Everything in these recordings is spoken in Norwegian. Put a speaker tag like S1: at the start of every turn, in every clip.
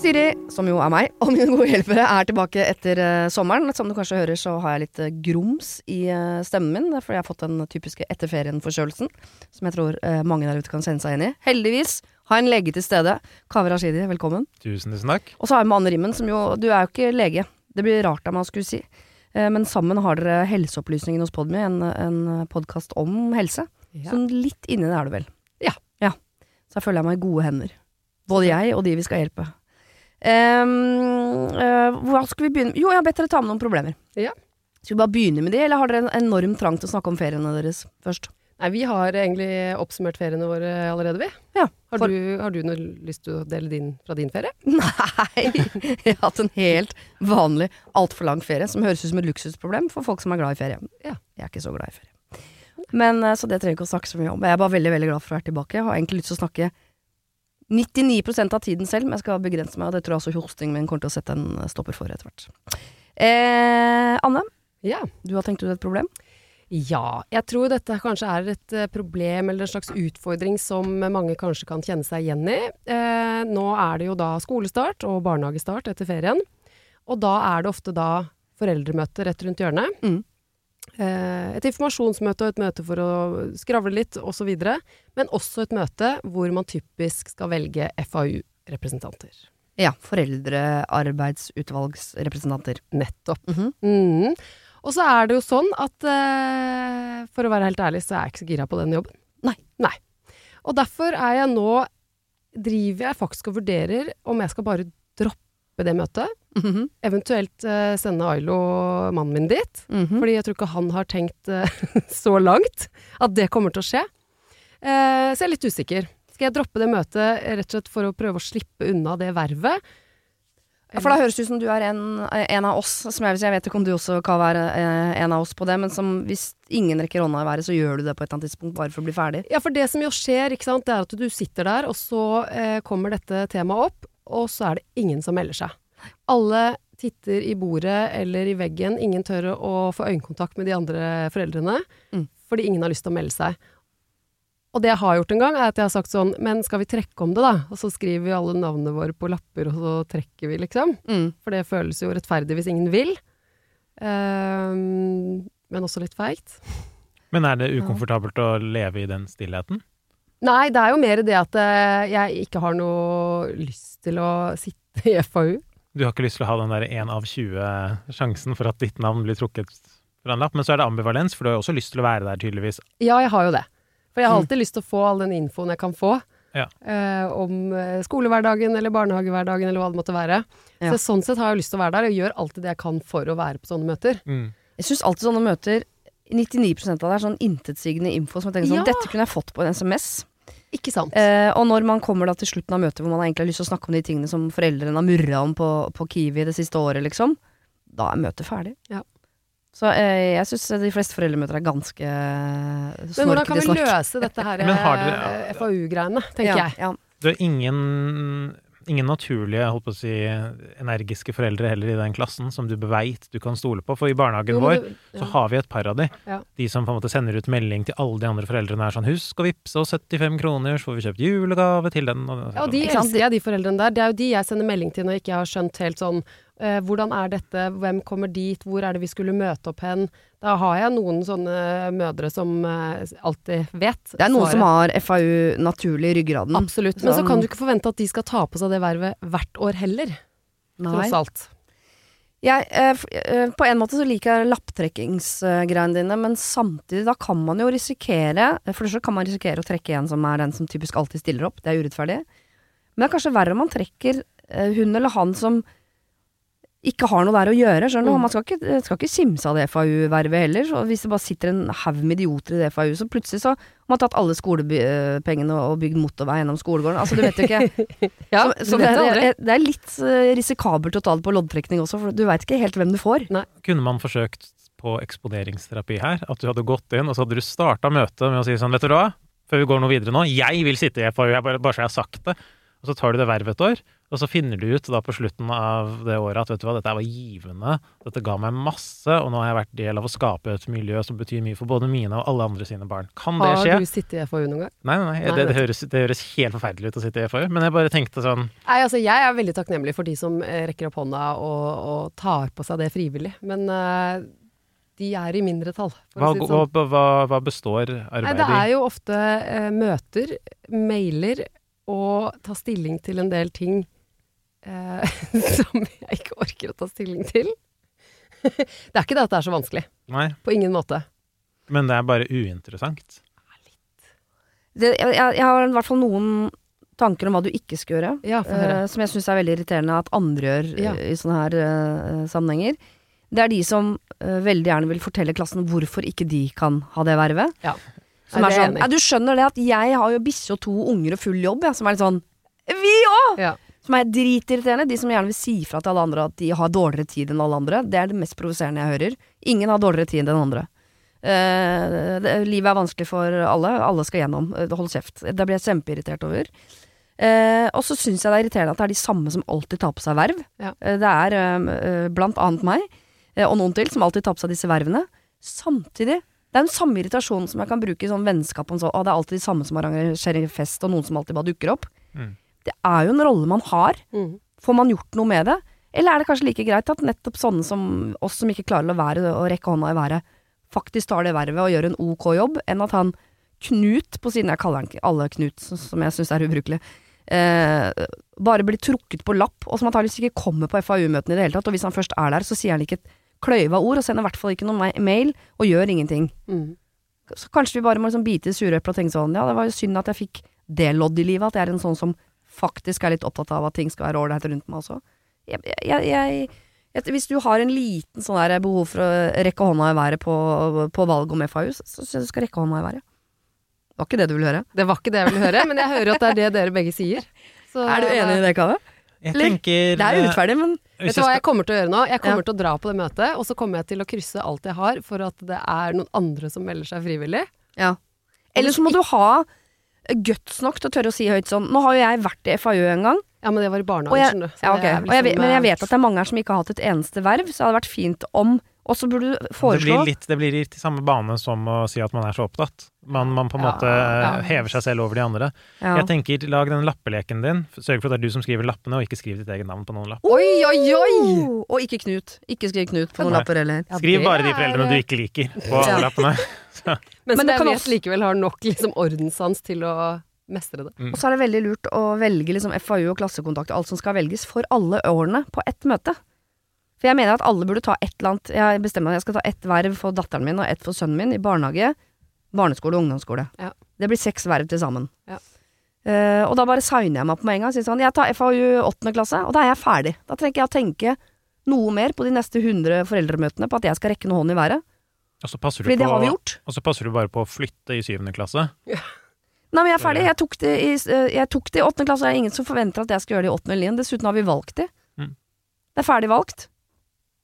S1: Siri, som jo er meg, og mine gode hjelpere, er tilbake etter uh, sommeren. Som du kanskje hører, så har jeg litt uh, grums i uh, stemmen min. Fordi jeg har fått den typiske etterferien-forkjølelsen, som jeg tror mange der ute kan kjenne seg inn i. Heldigvis har jeg en lege til stede. Kaveh Rashidi, velkommen.
S2: Tusen, tusen takk.
S1: Og så har jeg med Anne Rimmen, som jo Du er jo ikke lege. Det blir rart av meg å skulle si. men sammen har dere Helseopplysningen hos Podmy, en, en podkast om helse. Ja. Sånn litt inni det er du vel?
S3: Ja.
S1: ja. Så jeg føler jeg meg i gode hender. Både jeg og de vi skal hjelpe. Um, uh, hva skal vi begynne Jo, jeg har bedt dere ta med noen problemer.
S3: Ja.
S1: Skal vi bare begynne med de, eller har dere en enorm trang til å snakke om feriene deres først?
S3: Nei, vi har egentlig oppsummert feriene våre allerede, vi.
S1: Ja,
S3: har, du, har, du, noe lyst til å dele din fra din ferie?
S1: Nei, jeg har hatt en helt vanlig, altfor lang ferie, som høres ut som et luksusproblem for folk som er glad i ferie.
S3: Ja.
S1: Jeg er ikke så glad i ferie. Men, eh, så det trenger vi ikke å snakke så mye om. Jeg er bare veldig veldig glad for å være tilbake. Jeg har egentlig lyst til å snakke 99% av tiden selv, men jeg skal begrense meg, og det tror jeg også hostingen min kommer til å sette en stopper for etter hvert. Eh, Anne,
S3: ja.
S1: du har tenkt ut et problem?
S3: Ja, jeg tror dette kanskje er et eh, problem eller en slags utfordring som mange kanskje kan kjenne seg igjen i. Eh, nå er det jo da skolestart og barnehagestart etter ferien, og da er det ofte da foreldremøte rett rundt hjørnet.
S1: Mm.
S3: Eh, et informasjonsmøte og et møte for å skravle litt osv. Men også et møte hvor man typisk skal velge FAU-representanter.
S1: Ja. Foreldrearbeidsutvalgsrepresentanter.
S3: Nettopp.
S1: Mm -hmm.
S3: mm. Og så er det jo sånn at eh, for å være helt ærlig, så er jeg ikke så gira på den jobben.
S1: Nei.
S3: Nei. Og derfor er jeg nå Driver jeg faktisk og vurderer om jeg skal bare droppe det møtet
S1: Mm -hmm.
S3: Eventuelt uh, sende Ailo, mannen min, dit.
S1: Mm -hmm.
S3: Fordi jeg tror ikke han har tenkt uh, så langt at det kommer til å skje. Uh, så jeg er litt usikker. Skal jeg droppe det møtet rett og slett for å prøve å slippe unna det vervet?
S1: Ja, for da høres det ut som du er en, en av oss, som jeg, jeg vet ikke om du også kan være en av oss på det, men som hvis ingen rekker hånda i været, så gjør du det på et eller annet tidspunkt bare for å bli ferdig.
S3: Ja, for det som jo skjer, sant, det er at du sitter der, og så kommer dette temaet opp, og så er det ingen som melder seg. Alle titter i bordet eller i veggen. Ingen tør å få øyekontakt med de andre foreldrene.
S1: Mm.
S3: Fordi ingen har lyst til å melde seg. Og det jeg har gjort en gang, er at jeg har sagt sånn Men skal vi trekke om det, da? Og så skriver vi alle navnene våre på lapper, og så trekker vi, liksom.
S1: Mm.
S3: For det føles jo rettferdig hvis ingen vil. Um, men også litt feigt.
S2: Men er det ukomfortabelt ja. å leve i den stillheten?
S3: Nei, det er jo mer det at uh, jeg ikke har noe lyst til å sitte i FAU.
S2: Du har ikke lyst til å ha den der én av 20-sjansen for at ditt navn blir trukket fra en lapp, men så er det ambivalens, for du har jo også lyst til å være der, tydeligvis.
S3: Ja, jeg har jo det. For jeg har mm. alltid mm. lyst til å få all den infoen jeg kan få.
S2: Ja.
S3: Eh, om eh, skolehverdagen eller barnehagehverdagen eller hva det måtte være.
S1: Ja.
S3: Så sånn sett har jeg lyst til å være der, og gjør alltid det jeg kan for å være på sånne møter.
S2: Mm.
S1: Jeg syns alltid sånne møter 99 av det er sånn intetsigende info som jeg tenker sånn
S3: Ja.
S1: Dette kunne jeg fått på en SMS.
S3: Ikke sant?
S1: Eh, og når man kommer da til slutten av møtet hvor man egentlig har lyst til å snakke om de tingene som foreldrene har murra om på, på Kiwi det siste året, liksom, da er møtet ferdig.
S3: Ja.
S1: Så eh, jeg syns de fleste foreldremøter er ganske
S3: Men hvordan kan vi
S1: snork.
S3: løse dette her
S2: Men har dere-
S3: eh, FAU-greiene, tenker
S1: ja,
S3: jeg.
S1: Ja.
S2: Du har ingen, ingen naturlige, holdt på å si, energiske foreldre heller i den klassen som du veit du kan stole på. For i barnehagen
S3: Jo,
S2: vår
S3: du, ja.
S2: så har vi et par av de.
S3: Ja.
S2: De som på en måte sender ut melding til alle de andre foreldrene er sånn 'Husk å vippse oss 75 kroner, så får vi kjøpt julegave til den'. Og,
S3: Ja, og de elsker jeg, de foreldrene der. Det er jo de jeg sender melding til når jeg ikke har skjønt helt sånn eh, hvordan er dette, hvem kommer dit, hvor er det vi skulle møte opp hen? Da har jeg noen sånne mødre som eh, alltid vet
S1: Det er noen
S3: svaret.
S1: som har FAU naturlig i ryggraden.
S3: Absolutt. Men så kan du ikke forvente at de skal ta på seg det vervet hvert år heller.
S1: Nei.
S3: Tross alt.
S1: Jeg, eh, eh, på en måte så liker jeg lapptrekkingsgreiene dine, men samtidig da kan man jo risikere For det første kan man risikere å trekke en som er den som typisk alltid stiller opp. Det er urettferdig. Men det er kanskje verre om man trekker eh, hun eller han som ikke har noe der å gjøre. skjønner du?
S3: Mm.
S1: Man skal ikke, skal ikke kimse av det FAU-vervet heller. Så hvis det bare sitter en haug med idioter i det FAU, så plutselig så har man tatt alle skolepengene og bygd motorvei gjennom skolegården. Altså, du vet jo ikke.
S3: Ja,
S1: så så
S3: du
S1: det,
S3: vet det aldri.
S1: det, det er litt eh, risikabelt å ta det på loddtrekning også, for du veit ikke helt hvem du får.
S2: Kunne man forsøkt på eksponeringsterapi her? At du hadde gått inn, og så hadde du starta møtet med å si sånn, vet du hva, før vi går noe videre nå, jeg vil sitte i FAU, jeg bare, bare så jeg har sagt det. Og så tar du det vervet et år, og så finner du ut da på slutten av det året at vet du hva, dette var givende, dette ga meg masse, og nå har jeg vært del av å skape et miljø som betyr mye for både mine og alle andre sine barn. Kan det skje?
S3: Har du sittet i FAU noen gang?
S2: Nei, nei, nei,
S3: Nei,
S2: det, det, høres, det høres helt forferdelig ut å sitte i FAU, men jeg bare tenkte sånn
S3: Nei, altså jeg er veldig takknemlig for de som eh, rekker opp hånda og, og tar på seg det frivillig. Men uh de er i mindretall,
S2: Hva,
S3: si sånn.
S2: hva, hva, hva består
S3: arbeidet
S2: arbeidet
S3: det er jo ofte eh, møter, mailer og ta stilling til en del ting som jeg ikke orker å ta stilling til. det er ikke det at det er så vanskelig.
S2: Nei,
S3: På ingen måte.
S2: men det er bare uinteressant.
S1: Det, jeg, jeg har i hvert fall noen tanker om hva du ikke skal gjøre.
S3: Ja, uh,
S1: eh, som jeg syns er veldig irriterende at andre gjør eh,
S3: Ja.
S1: i sånne her uh, sammenhenger. Det er de som uh, veldig gjerne vil fortelle klassen hvorfor ikke de kan ha det vervet.
S3: Ja.
S1: Som er
S3: er
S1: sånn ja, Du skjønner det at jeg har jo bikkje og to unger og full jobb, ja, som er litt sånn Vi òg! Som er dritirriterende. De som gjerne vil si fra til alle andre at de har dårligere tid enn alle andre. Det er det mest provoserende jeg hører. Ingen har dårligere tid enn andre. Uh, det, livet er vanskelig for alle. Alle skal gjennom. Uh, Hold kjeft. Det blir jeg kjempeirritert over. Uh, og så syns jeg det er irriterende at det er de samme som alltid tar på seg verv.
S3: Ja.
S1: Det er blant annet meg, og noen til, som alltid tar på seg disse vervene. Samtidig det er den samme irritasjonen som jeg kan bruke i sånn vennskap om så, å, det er alltid de samme som arrangerer fest, og noen som alltid bare dukker opp.
S2: Mm.
S1: Det er jo en rolle man har.
S3: Mm.
S1: Får man gjort noe med det? Eller er det kanskje like greit at nettopp sånne som oss som ikke klarer å være og rekke hånda i været, faktisk tar det vervet og gjør en ok jobb, enn at han Knut, på siden jeg kaller han alle Knut, som jeg syns er ubrukelig, eh, bare blir trukket på lapp, og som antakeligvis ikke kommer på FAU-møtene i det hele tatt. Og hvis han først er der, så sier han ikke et kløyva ord, og sender i hvert fall ikke noen mail, og gjør ingenting.
S3: Mm.
S1: Så kanskje vi bare må liksom bite i sureplet og tenke sånn, ja, det var jo synd at jeg fikk det lodd i livet, at jeg er en sånn som faktisk er litt opptatt av at ting skal være ålreit rundt meg også. Jeg, jeg, jeg, jeg, hvis du har en liten sånn der behov for å rekke hånda i været på, på valg om FAU, så syns jeg du skal rekke hånda i været. Det var ikke det du ville høre.
S3: Det var ikke det jeg ville høre, men jeg hører at det er det dere begge sier. Så,
S1: Er du enig i det, Kave?
S2: Jeg tenker
S1: Det er urettferdig, men
S3: Vet du hva jeg kommer til å gjøre nå? Jeg kommer
S1: Ja.
S3: til å dra på det møtet, og så kommer jeg til å krysse alt jeg har for at det er noen andre som melder seg frivillig.
S1: ja. Eller så må du ha guts nok til å tørre å si høyt sånn Nå har jo jeg vært i FAU en gang,
S3: Ja, men det var i barnehagen, skjønner du.
S1: Ja,
S3: okay.
S1: liksom, jeg, men jeg
S3: eh,
S1: vet at det er mange her som ikke har hatt et eneste verv, så det hadde vært fint om Og så burde du
S2: det blir, litt, det blir litt i samme bane som å si at man er så opptatt. Man, man på en
S3: Ja,
S2: måte
S3: ja.
S2: eh, hever seg selv over de andre.
S1: ja.
S2: Jeg tenker, lag den lappeleken din. Sørg for at det er du som skriver lappene, og ikke skriv ditt eget navn på noen lapp.
S3: Oi, oi, oi!
S1: Oh! Og ikke Knut. Ikke skriv Knut på noen
S2: Nei.
S1: lapper heller.
S2: Skriv bare de foreldrene du ikke liker på alle
S1: Ja.
S2: lappene.
S3: Men,
S1: Men det
S3: jeg
S1: kan
S3: vet
S1: også-
S3: likevel har nok liksom ordenssans til å mestre det.
S2: Mm.
S1: Og så er det veldig lurt å velge liksom FAU og klassekontakt og alt som skal velges, for alle årene på ett møte. For jeg mener at alle burde ta et eller annet Jeg bestemmer at jeg skal ta ett verv for datteren min og ett for sønnen min i barnehage, barneskole og ungdomsskole.
S3: Ja.
S1: Det blir seks verv til sammen.
S3: Ja.
S1: Uh, og da bare signer jeg meg på med en gang. Sier sånn, jeg tar FAU åttende klasse, og da er jeg ferdig. Da trenger ikke jeg å tenke noe mer på de neste 100 foreldremøtene på at jeg skal rekke noe hånd i været.
S2: Og så passer du på
S1: det har vi gjort.
S2: Og så passer du bare på å flytte i syvende klasse.
S1: Nei, men jeg er ferdig. Jeg tok det i, eh, jeg tok det i åttende klasse, og det er ingen som forventer at jeg skal gjøre det i åttende eller niende. Dessuten har vi valgt det.
S2: Mm.
S1: Det er ferdig valgt.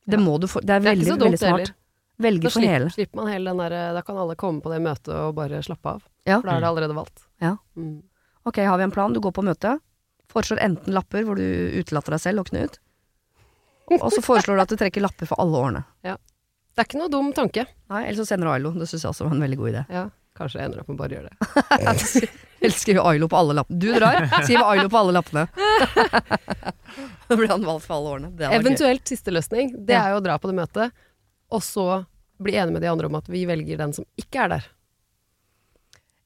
S1: Det
S3: Ja.
S1: må du for, Det er
S3: Det er
S1: veldig, veldig smart.
S3: heller.
S1: Velge
S3: Da
S1: for
S3: slipper,
S1: hele.
S3: slipper man hele den der, da kan alle komme på det møtet og bare slappe av.
S1: Ja.
S3: For da er det allerede valgt.
S1: Ja.
S3: Mm.
S1: Ok, har vi en plan? Du går på møte. Foreslår enten lapper hvor du utelater deg selv og Knut. Og så foreslår du at du trekker lapper for alle årene.
S3: Det er ikke noe dum tanke.
S1: Nei, Eller så sender du Ailo. Det syns jeg også var en veldig god idé.
S3: Ja, kanskje jeg ender opp med bare å gjøre det.
S1: eller skrive Ailo på alle lappene. Du drar, skriv Ailo på alle lappene. Da blir han valgt for alle årene.
S3: Eventuelt siste løsning, det er jo å dra på det møtet, og så bli enig med de andre om at vi velger den som ikke er der.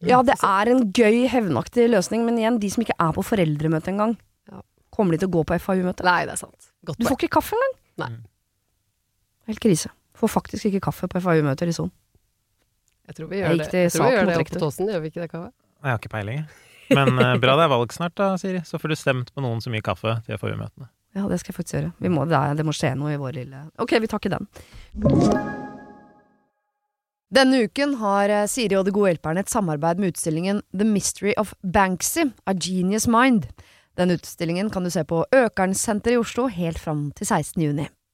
S1: Ja, det er en gøy, hevnaktig løsning, men igjen, de som ikke er på foreldremøte engang, kommer de til å gå på FAU-møte?
S3: Nei, det er sant. Godt
S1: Du får ikke kaffe engang. Helt krise. Får faktisk ikke kaffe på FAU-møter i Son.
S3: Jeg tror vi gjør det, jeg tror vi gjør det oppe
S1: rektor.
S3: på Tåsen, gjør vi ikke det, Kave?
S2: Jeg har ikke peiling, jeg. Men eh, bra det er valg snart, da, Siri. Så får du stemt på noen som gir kaffe til FAU-møtene.
S1: Ja, det skal jeg faktisk gjøre. Vi må, det, er, det må skje noe i vår lille Ok, vi tar ikke den. Denne uken har eh, Siri og De gode hjelperne et samarbeid med utstillingen The Mystery of Banksy, A Genius Mind. Den utstillingen kan du se på Økernsenteret i Oslo helt fram til 16. juni.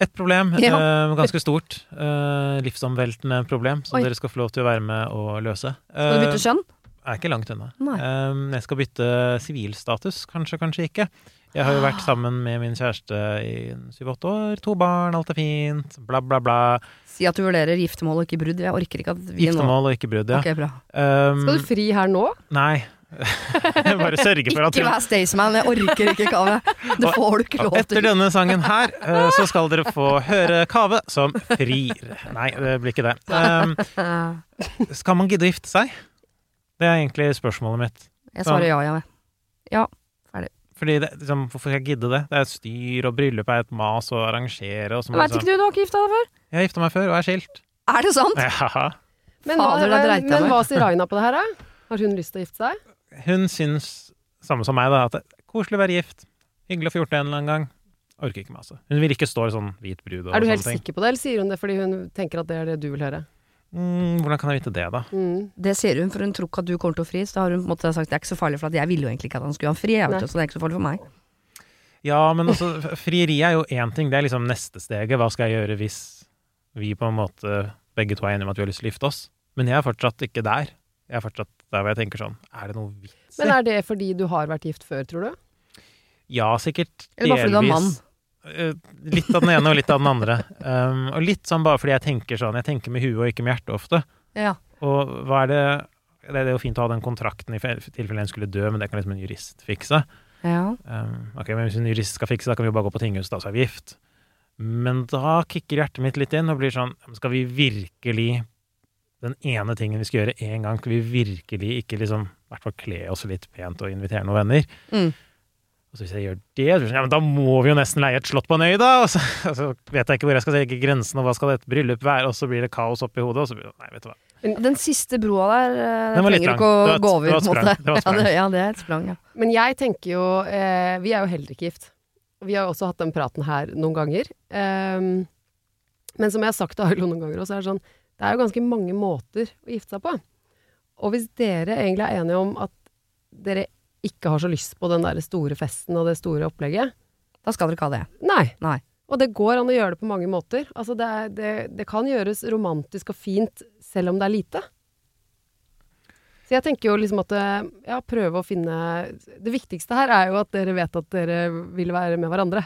S2: Et problem,
S1: Ja.
S2: eh, ganske stort. Eh, livsomveltende problem, som
S1: Oi.
S2: dere skal få lov til å være med å løse.
S1: Skal du bytte kjønn?
S2: er ikke langt unna. Eh, jeg skal bytte sivilstatus, kanskje, kanskje ikke. Jeg har jo vært sammen med min kjæreste i syv-åtte år. To barn, alt er fint. Bla, bla, bla.
S1: Si at du vurderer giftermål og ikke brudd. Jeg orker ikke at vi nå
S2: Giftermål og ikke brudd, ja.
S1: Okay, bra.
S2: Um,
S3: Skal du fri her nå?
S2: Nei. Bare sørge for at
S1: Ikke vær Staysman, jeg orker ikke Kave. Det får du ikke lov til.
S2: etter denne sangen her, eh, så skal dere få høre Kave som frir. Nei, det blir ikke det. Um, skal man gidde å gifte seg? Det er egentlig spørsmålet mitt.
S1: Jeg svarer ja, ja. Ja. ferdig.
S2: Fordi det, liksom, Hvorfor skal jeg gidde det? Det er styr, og bryllup er et mas å arrangere. Og så
S3: Vet
S2: liksom-
S3: ikke du, du har ikke gifta deg før?
S2: Jeg har gifta meg før og er skilt.
S1: Er det sant?
S2: Ja.
S3: Men, hva,
S1: Fader, det dreit
S3: men hva sier Raina på det her, da? Har hun lyst til å gifte seg?
S2: Hun syns, samme som meg, da, at det er koselig å være gift. Hyggelig å få gjort det en eller annen gang. Orker ikke masse. Hun vil ikke stå i sånn hvit brud og
S3: Er du
S2: sånne
S3: helt
S2: ting.
S3: sikker på det, eller sier hun det fordi hun tenker at det er det du vil høre?
S2: Mm, hvordan kan jeg vite det, da?
S3: Mm.
S1: Det sier hun, for hun tror ikke at du kommer til å fri. Så da har hun på en måte sagt det er ikke så farlig, for jeg ville jo egentlig ikke at han skulle ha fri. Jeg vet jo, så det er ikke så farlig for meg.
S2: Ja, men altså, frieri er jo én ting. Det er liksom neste steget. Hva skal jeg gjøre hvis vi på en måte begge to er enige om at vi har lyst til å gifte oss? Men jeg er fortsatt ikke der. Jeg er fortsatt der hvor jeg tenker sånn Er det noe vits i?
S3: Men er det fordi du har vært gift før, tror du?
S2: Ja, sikkert
S1: Eller bare fordi du er mann.
S2: Eh, Litt av den ene og litt av den andre. Um, og litt sånn bare fordi jeg tenker sånn Jeg tenker med huet og ikke med hjertet ofte.
S1: Ja.
S2: Og hva er det Det er jo fint å ha den kontrakten i fe- tilfelle en skulle dø, men det kan liksom en jurist fikse.
S1: ja.
S2: Um, ok, men Hvis en jurist skal fikse, da kan vi jo bare gå på tinghuset, da så er vi gift. Men da kicker hjertet mitt litt inn og blir sånn Skal vi virkelig Den ene tingen vi skal gjøre én gang, skal vi virkelig ikke liksom I hvert fall kle oss litt pent og invitere noen venner?
S1: Mm.
S2: Og så hvis jeg gjør det, så ja, men da må vi jo nesten leie et slott på en øy, da! Og så, og så vet jeg ikke hvor jeg skal legge grensen, og hva skal et bryllup være? Og så blir det kaos oppi hodet, og så blir det Nei, vet du hva.
S1: Den siste broa der, eh,
S2: Den
S1: trenger du ikke å
S2: var
S1: gå over,
S2: det var et
S1: på en måte.
S2: sprang. Det var et
S1: Ja, det, ja, det er et sprang, ja.
S3: Men jeg tenker jo eh, Vi er jo heller ikke gift. Vi har jo også hatt den praten her noen ganger. Ehm, men som jeg har sagt til Ailo noen ganger også, er det sånn Det er jo ganske mange måter å gifte seg på. Og hvis dere egentlig er enige om at dere ikke har så lyst på den der store festen og det store opplegget
S1: Da skal dere ikke ha det.
S3: Nei.
S1: Nei.
S3: Og det går an å gjøre det på mange måter. Altså det, er, det, det kan gjøres romantisk og fint selv om det er lite. Så jeg tenker jo liksom at eh, ja, prøve å finne Det viktigste her er jo at dere vet at dere vil være med hverandre.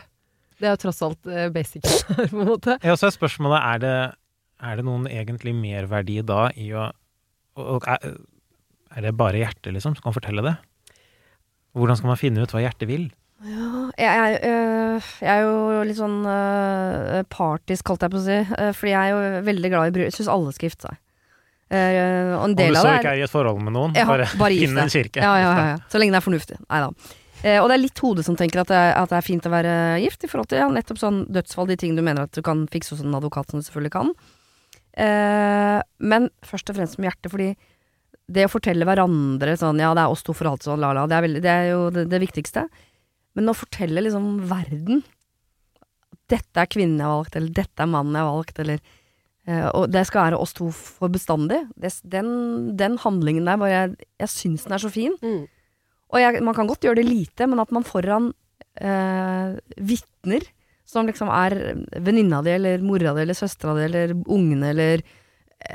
S3: Det er jo tross alt eh, basic her, på en måte.
S2: Ja, så er spørsmålet er det, er det noen egentlig merverdi da i å og, er, er det bare hjertet, liksom, som kan fortelle det? Hvordan skal man finne ut hva hjertet vil?
S1: Ja, jeg, er, øh, jeg er jo litt sånn øh, partisk, holdt jeg på å si. øh, fordi jeg er jo veldig glad i bryllup. Jeg syns alle skal gifte seg. Uh, og en
S2: Om du så ikke er i et forhold med noen,
S1: Ja,
S2: bare,
S1: bare
S2: finn en kirke.
S1: Ja, ja, ja. Så lenge det er fornuftig. Nei da. Uh, og det er litt hodet som tenker at det, at det er fint å være gift, i forhold til ja, nettopp sånn dødsfall, de ting du mener at du kan fikse hos en advokat, som du selvfølgelig kan. Eh, men først og fremst med hjertet, fordi det å fortelle hverandre sånn ja, det er oss to for alltid sånn, la la, det er, veldig, det er jo det, det viktigste. Men å fortelle liksom verden dette er kvinnen jeg har valgt, eller dette er mannen jeg har valgt, eller eh, Og det skal være oss to for bestandig. Det, den, den handlingen der, bare jeg, jeg syns den er så fin.
S3: Mm.
S1: Og jeg, man kan godt gjøre det lite, men at man foran eh, vitner som liksom er venninna di, eller mora di, eller søstera di, eller ungene, eller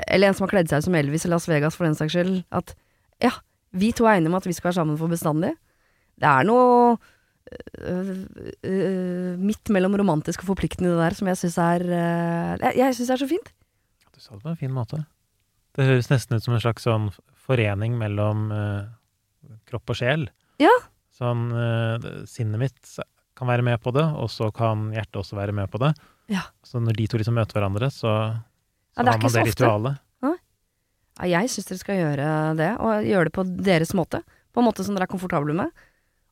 S1: Eller en som har kledd seg ut som Elvis i Las Vegas, for den saks skyld. At ja, vi to er enige om at vi skal være sammen for bestandig. Det er noe øh, øh, midt mellom romantisk og forpliktende det der som jeg syns er øh, Jeg, jeg syns er så fint.
S2: Du sa det på en fin måte. Det høres nesten ut som en slags sånn forening mellom eh, kropp og sjel.
S1: Ja.
S2: Sånn eh, Sinnet mitt kan være med på det, og så kan hjertet også være med på det.
S1: Ja.
S2: Så når de to liksom møter hverandre, så, så
S1: Ja,
S2: har man det ritualet.
S1: Ja, jeg syns dere skal gjøre det, og gjøre det på deres måte. På en måte som dere er komfortable med.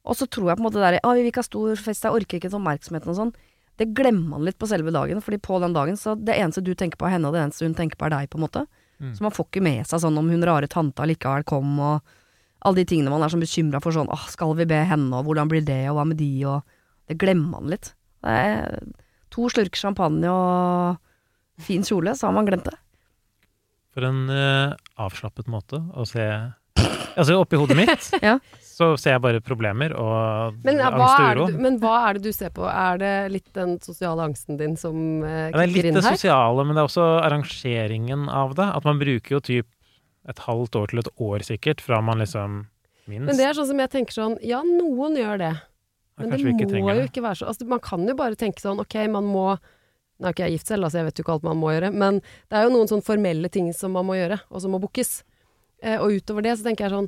S1: Og så tror jeg på en måte det der Å, vi vil ikke ha stor fest, jeg orker ikke oppmerksomheten og sånn. Det glemmer man litt på selve dagen, fordi på den dagen så det eneste du tenker på er henne, og det eneste hun tenker på er deg, på en måte.
S2: Mm.
S1: Så man får ikke med seg sånn om hun rare tanta likevel kom, og alle de tingene man er sånn bekymra for sånn åh, skal vi be henne, og hvordan blir det, og hva med de, og Det glemmer man litt. Det er to slurker champagne og fin kjole, så har man glemt det.
S2: For en uh, avslappet måte å se Altså, oppi hodet mitt
S1: Ja.
S2: så ser jeg bare problemer og
S3: Men, ja,
S2: angst og
S3: er
S2: uro.
S3: det, du- men hva er det du ser på? Er det litt den sosiale angsten din som kjenner
S2: inn her? det er litt det sosiale, men det er også arrangeringen av det. At man bruker jo typ et halvt år til et år sikkert, fra man liksom minst.
S3: Men det er sånn som jeg tenker sånn, ja, noen gjør det. Men det må jo ikke være så altså, Man kan jo bare tenke sånn, ok, man må Nå er ikke jeg gift selv, altså jeg vet jo ikke alt man må gjøre, men det er jo noen sånn formelle ting som man må gjøre, og som må bookes. Eh, og utover det så tenker jeg sånn,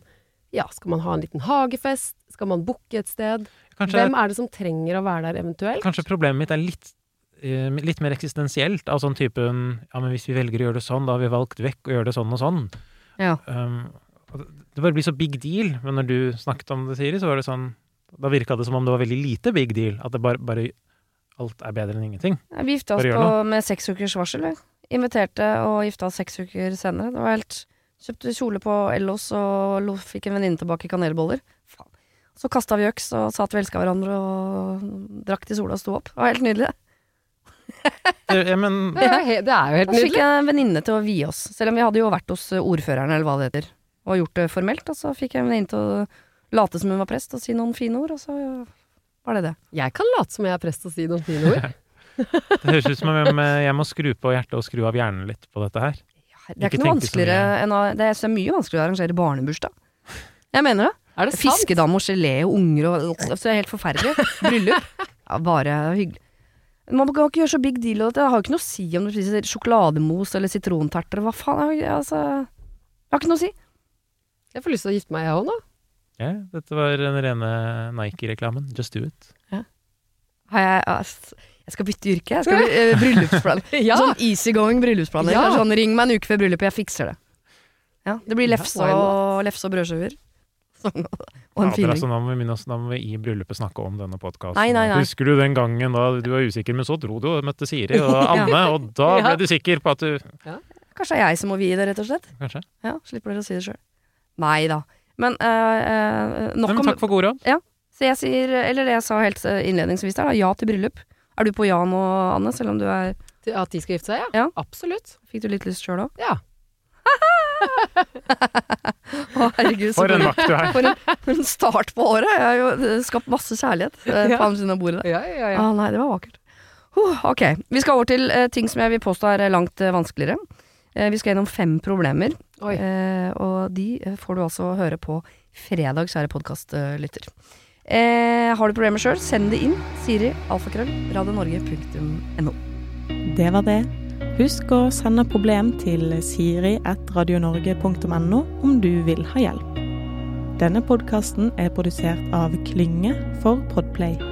S3: ja, skal man ha en liten hagefest? Skal man booke et sted?
S2: Kanskje,
S3: Hvem er det som trenger å være der eventuelt?
S2: kanskje problemet mitt er litt, eh, litt mer eksistensielt, av sånn typen Ja, men hvis vi velger å gjøre det sånn, da har vi valgt vekk å gjøre det sånn og sånn.
S1: Ja.
S2: Um, det- det bare blir så big deal. Men når du snakket om det, Siri, så var det sånn Da virka det som om det var veldig lite big deal. At det bare, bare Alt er bedre enn ingenting.
S1: Ja, Vi gifta oss på, med seks ukers varsel. vi. Inviterte og gifta oss seks uker senere. Det var helt Kjøpte kjole på Ellos og fikk en venninne tilbake kanelboller. Faen. Så kasta vi øks og sa at vi elska hverandre og drakk til sola og sto opp. Det var helt nydelig.
S2: Ja, men
S3: Det er, det er jo helt
S1: nydelig. så fikk jeg en venninne til å vie oss. Selv om vi hadde jo vært hos ordføreren eller hva det heter, og gjort det formelt. Og så fikk jeg en venninne til å late som hun var prest og si noen fine ord, og så var det det.
S3: Jeg kan late som jeg er prest og si noen fine ord.
S2: det høres ut som om jeg, jeg må skru på hjertet og skru av hjernen litt på dette her.
S1: Det er
S2: Ikke
S1: ikke noe vanskeligere enn å Det er, så mye vanskeligere å arrangere barnebursdag. Jeg mener det.
S3: Er det sant?
S1: Fiskedam og gelé og unger og Så det er helt forferdelig. Bryllup. Ja, bare hyggelig. Man kan ikke gjøre så big deal av dette. Det har jo ikke noe å si om du spiser sjokolademos eller sitronterter. Hva faen? Jeg, altså, det har ikke noe å si.
S3: Jeg får lyst til å gifte meg, jeg òg nå.
S2: Ja, dette var den rene Nike-reklamen. Just do it.
S1: Har jeg, jeg skal bytte yrke. Jeg skal bli uh, bryllupsplan.
S3: Ja.
S1: Sånn easygoing bryllupsplaner.
S3: Ja.
S1: Sånn, ring meg en uke før bryllupet, jeg fikser det. Ja, det blir
S3: Ja,
S1: lefse og, lefse og brødskiver. Sånn, og en feeling.
S2: altså, nå, må vi minne oss, nå må vi i bryllupet snakke om denne podkasten. Husker du den gangen da du var usikker, men så dro du og møtte Siri og Anne, og da ble du sikker på at du
S1: Kanskje det er jeg som må vie det, rett og slett.
S2: Kanskje.
S1: Ja, Slipper dere å si det sjøl. Nei da. Men øh, nok om
S2: takk for god råd.
S1: Så jeg sier, eller det jeg sa helt øh, innledningsvis der, da, ja til bryllup. Er du på ja nå, Anne, selv om du er
S3: Til At de skal gifte seg, ja.
S1: Ja.
S3: Absolutt.
S1: Fikk du litt lyst sjøl òg?
S3: Ja.
S1: Å, herregud, så
S2: For en vakt du er.
S1: for en, for en start på året. Jeg har jo skapt masse kjærlighet
S3: Ja.
S1: på andre siden av bordet der.
S3: Ja, ja,
S1: Ah, nei, det var vakkert. Huh, ok, vi skal over til uh, ting som jeg vil påstå er eh, langt uh, vanskeligere. Eh, vi skal gjennom fem problemer,
S3: Oi.
S1: eh, og de eh, får du altså høre på fredag, kjære podkastlytter. Eh, har du problemer sjøl, send det inn. Siri, alfakrøll, radionorge.no.
S4: Det var det. Husk å sende problem til siri.radionorge.no om du vil ha hjelp. Denne podkasten er produsert av Klynge for Podplay.